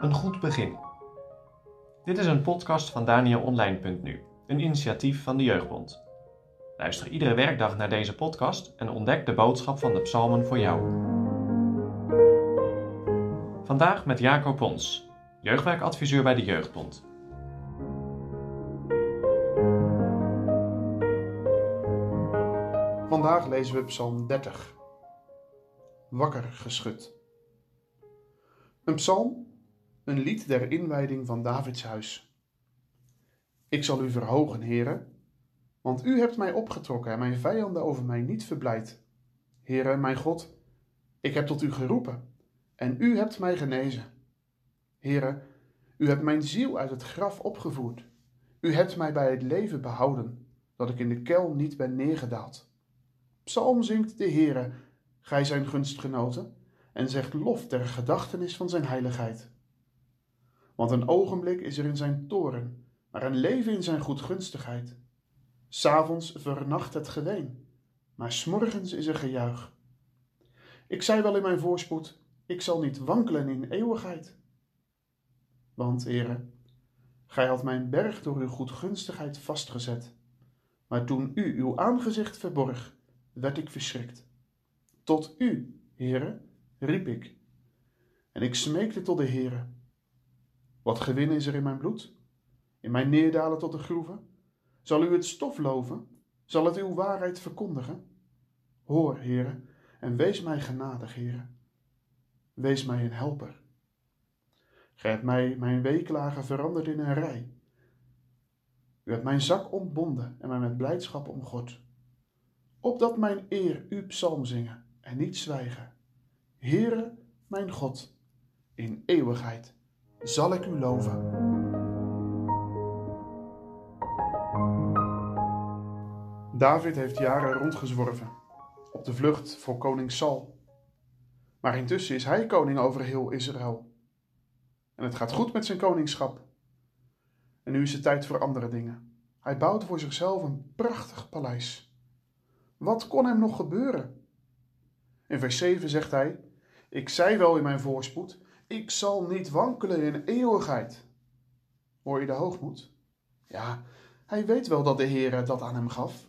Een goed begin. Dit is een podcast van DanielOnline.nu, een initiatief van de Jeugdbond. Luister iedere werkdag naar deze podcast en ontdek de boodschap van de psalmen voor jou. Vandaag met Jacob Pons, jeugdwerkadviseur bij de Jeugdbond. Vandaag lezen we Psalm 30. Wakker geschud. Een psalm, een lied der inwijding van Davids huis. Ik zal u verhogen, heren, want u hebt mij opgetrokken en mijn vijanden over mij niet verblijd. Heren, mijn God, ik heb tot u geroepen en u hebt mij genezen. Heren, u hebt mijn ziel uit het graf opgevoerd. U hebt mij bij het leven behouden, dat ik in de kel niet ben neergedaald. Psalm zingt de Heere, gij zijn gunstgenoten, en zegt lof ter gedachtenis van zijn heiligheid. Want een ogenblik is er in zijn toren, maar een leven in zijn goedgunstigheid. S'avonds vernacht het geween, maar s'morgens is er gejuich. Ik zei wel in mijn voorspoed, ik zal niet wankelen in eeuwigheid. Want, Heere, gij had mijn berg door uw goedgunstigheid vastgezet. Maar toen u uw aangezicht verborg, werd ik verschrikt. Tot u, Heere, riep ik. En ik smeekte tot de Heere. Wat gewin is er in mijn bloed? In mijn neerdalen tot de groeven? Zal u het stof loven? Zal het uw waarheid verkondigen? Hoor, Heere, en wees mij genadig, Heere. Wees mij een helper. Gij hebt mij mijn weeklagen veranderd in een rij. U hebt mijn zak ontbonden en mij met blijdschap omgord opdat mijn eer u psalm zingen en niet zwijgen. Heere, mijn God, in eeuwigheid zal ik u loven. David heeft jaren rondgezworven, op de vlucht voor koning Saul. Maar intussen is hij koning over heel Israël. En het gaat goed met zijn koningschap. En nu is het tijd voor andere dingen. Hij bouwt voor zichzelf een prachtig paleis. Wat kon hem nog gebeuren? In vers 7 zegt hij: Ik zei wel in mijn voorspoed, ik zal niet wankelen in eeuwigheid. Hoor je de hoogmoed? Ja, hij weet wel dat de Heer dat aan hem gaf,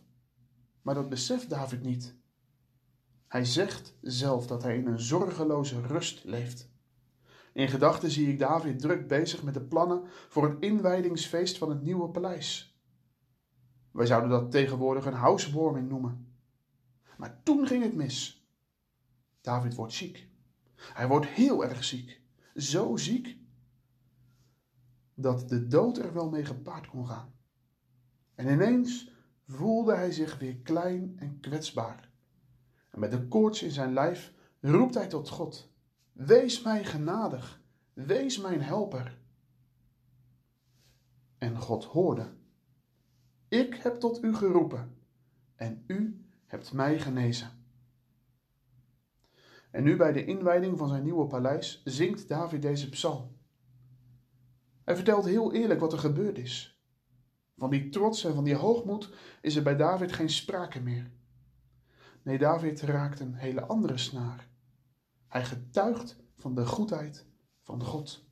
maar dat beseft David niet. Hij zegt zelf dat hij in een zorgeloze rust leeft. In gedachten zie ik David druk bezig met de plannen voor het inwijdingsfeest van het nieuwe paleis. Wij zouden dat tegenwoordig een housewarming noemen. Maar toen ging het mis. David wordt ziek. Hij wordt heel erg ziek. Zo ziek dat de dood er wel mee gepaard kon gaan. En ineens voelde hij zich weer klein en kwetsbaar. En met de koorts in zijn lijf roept hij tot God: Wees mij genadig, wees mijn helper. En God hoorde: Ik heb tot u geroepen, en u hebt mij genezen. En nu bij de inwijding van zijn nieuwe paleis zingt David deze psalm. Hij vertelt heel eerlijk wat er gebeurd is. Van die trots en van die hoogmoed is er bij David geen sprake meer. Nee, David raakt een hele andere snaar. Hij getuigt van de goedheid van God.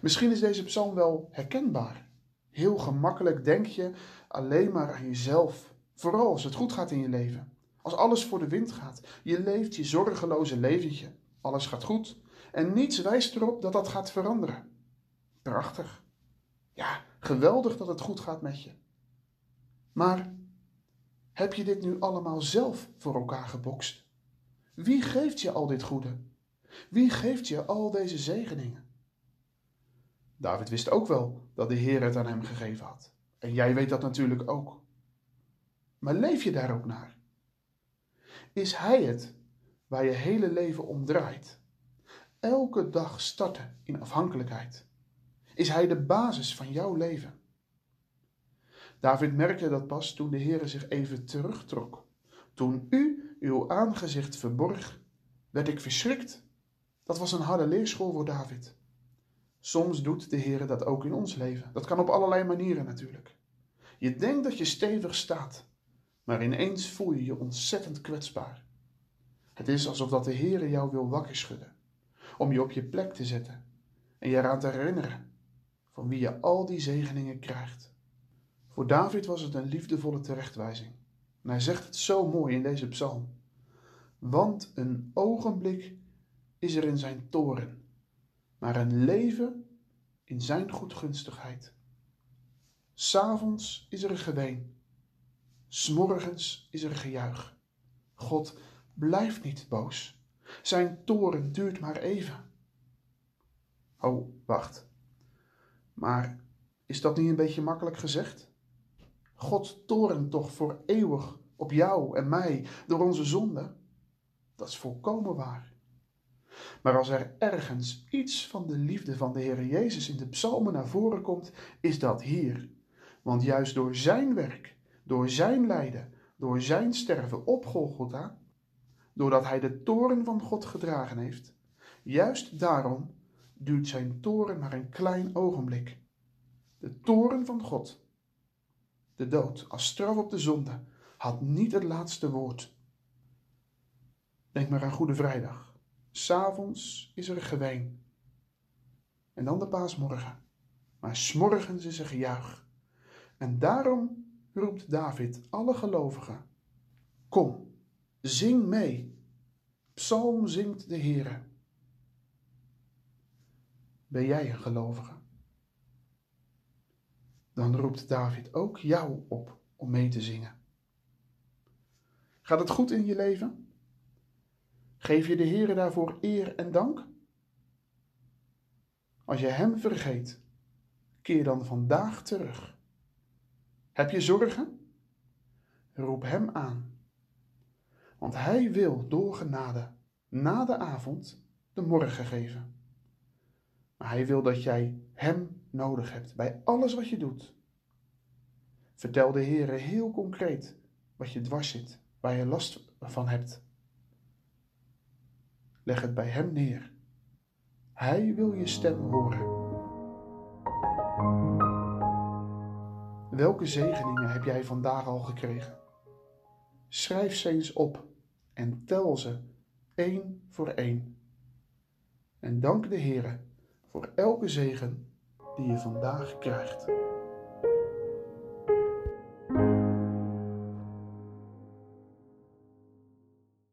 Misschien is deze psalm wel herkenbaar. Heel gemakkelijk denk je alleen maar aan jezelf Vooral als het goed gaat in je leven. Als alles voor de wind gaat. Je leeft je zorgeloze leventje. Alles gaat goed. En niets wijst erop dat dat gaat veranderen. Prachtig. Ja, geweldig dat het goed gaat met je. Maar heb je dit nu allemaal zelf voor elkaar gebokst? Wie geeft je al dit goede? Wie geeft je al deze zegeningen? David wist ook wel dat de Heer het aan hem gegeven had. En jij weet dat natuurlijk ook. Maar leef je daar ook naar? Is Hij het waar je hele leven om draait? Elke dag starten in afhankelijkheid. Is Hij de basis van jouw leven? David merkte dat pas toen de Heere zich even terugtrok. Toen u uw aangezicht verborg, werd ik verschrikt. Dat was een harde leerschool voor David. Soms doet de Heere dat ook in ons leven. Dat kan op allerlei manieren natuurlijk. Je denkt dat je stevig staat, maar ineens voel je je ontzettend kwetsbaar. Het is alsof dat de Heere jou wil wakker schudden, om je op je plek te zetten en je eraan te herinneren van wie je al die zegeningen krijgt. Voor David was het een liefdevolle terechtwijzing. En hij zegt het zo mooi in deze psalm. Want een ogenblik is er in zijn toren, maar een leven in zijn goedgunstigheid. S'avonds is er een geween, s'morgens is er gejuich. God blijft niet boos. Zijn toren duurt maar even. Oh, wacht. Maar is dat niet een beetje makkelijk gezegd? God toren toch voor eeuwig op jou en mij door onze zonde? Dat is volkomen waar. Maar als er ergens iets van de liefde van de Heer Jezus in de psalmen naar voren komt, is dat hier. Want juist door zijn werk, door zijn lijden, door zijn sterven op Golgotha, doordat hij de toren van God gedragen heeft, juist daarom duurt zijn toren maar een klein ogenblik. De toren van God, de dood als straf op de zonde, had niet het laatste woord. Denk maar aan Goede Vrijdag. S'avonds is er geween. En dan de paasmorgen. Maar s'morgens is er gejuich. En daarom roept David alle gelovigen. Kom, zing mee. Psalm zingt de Heere. Ben jij een gelovige? Dan roept David ook jou op om mee te zingen. Gaat het goed in je leven? Geef je de Heere daarvoor eer en dank? Als je Hem vergeet, keer dan vandaag terug. Heb je zorgen? Roep Hem aan. Want Hij wil door genade na de avond de morgen geven. Maar Hij wil dat jij Hem nodig hebt bij alles wat je doet. Vertel de Heere heel concreet wat je dwars zit, waar je last van hebt. Leg het bij Hem neer. Hij wil je stem horen. Welke zegeningen heb jij vandaag al gekregen? Schrijf ze eens op en tel ze één voor één. En dank de Heere voor elke zegen die je vandaag krijgt.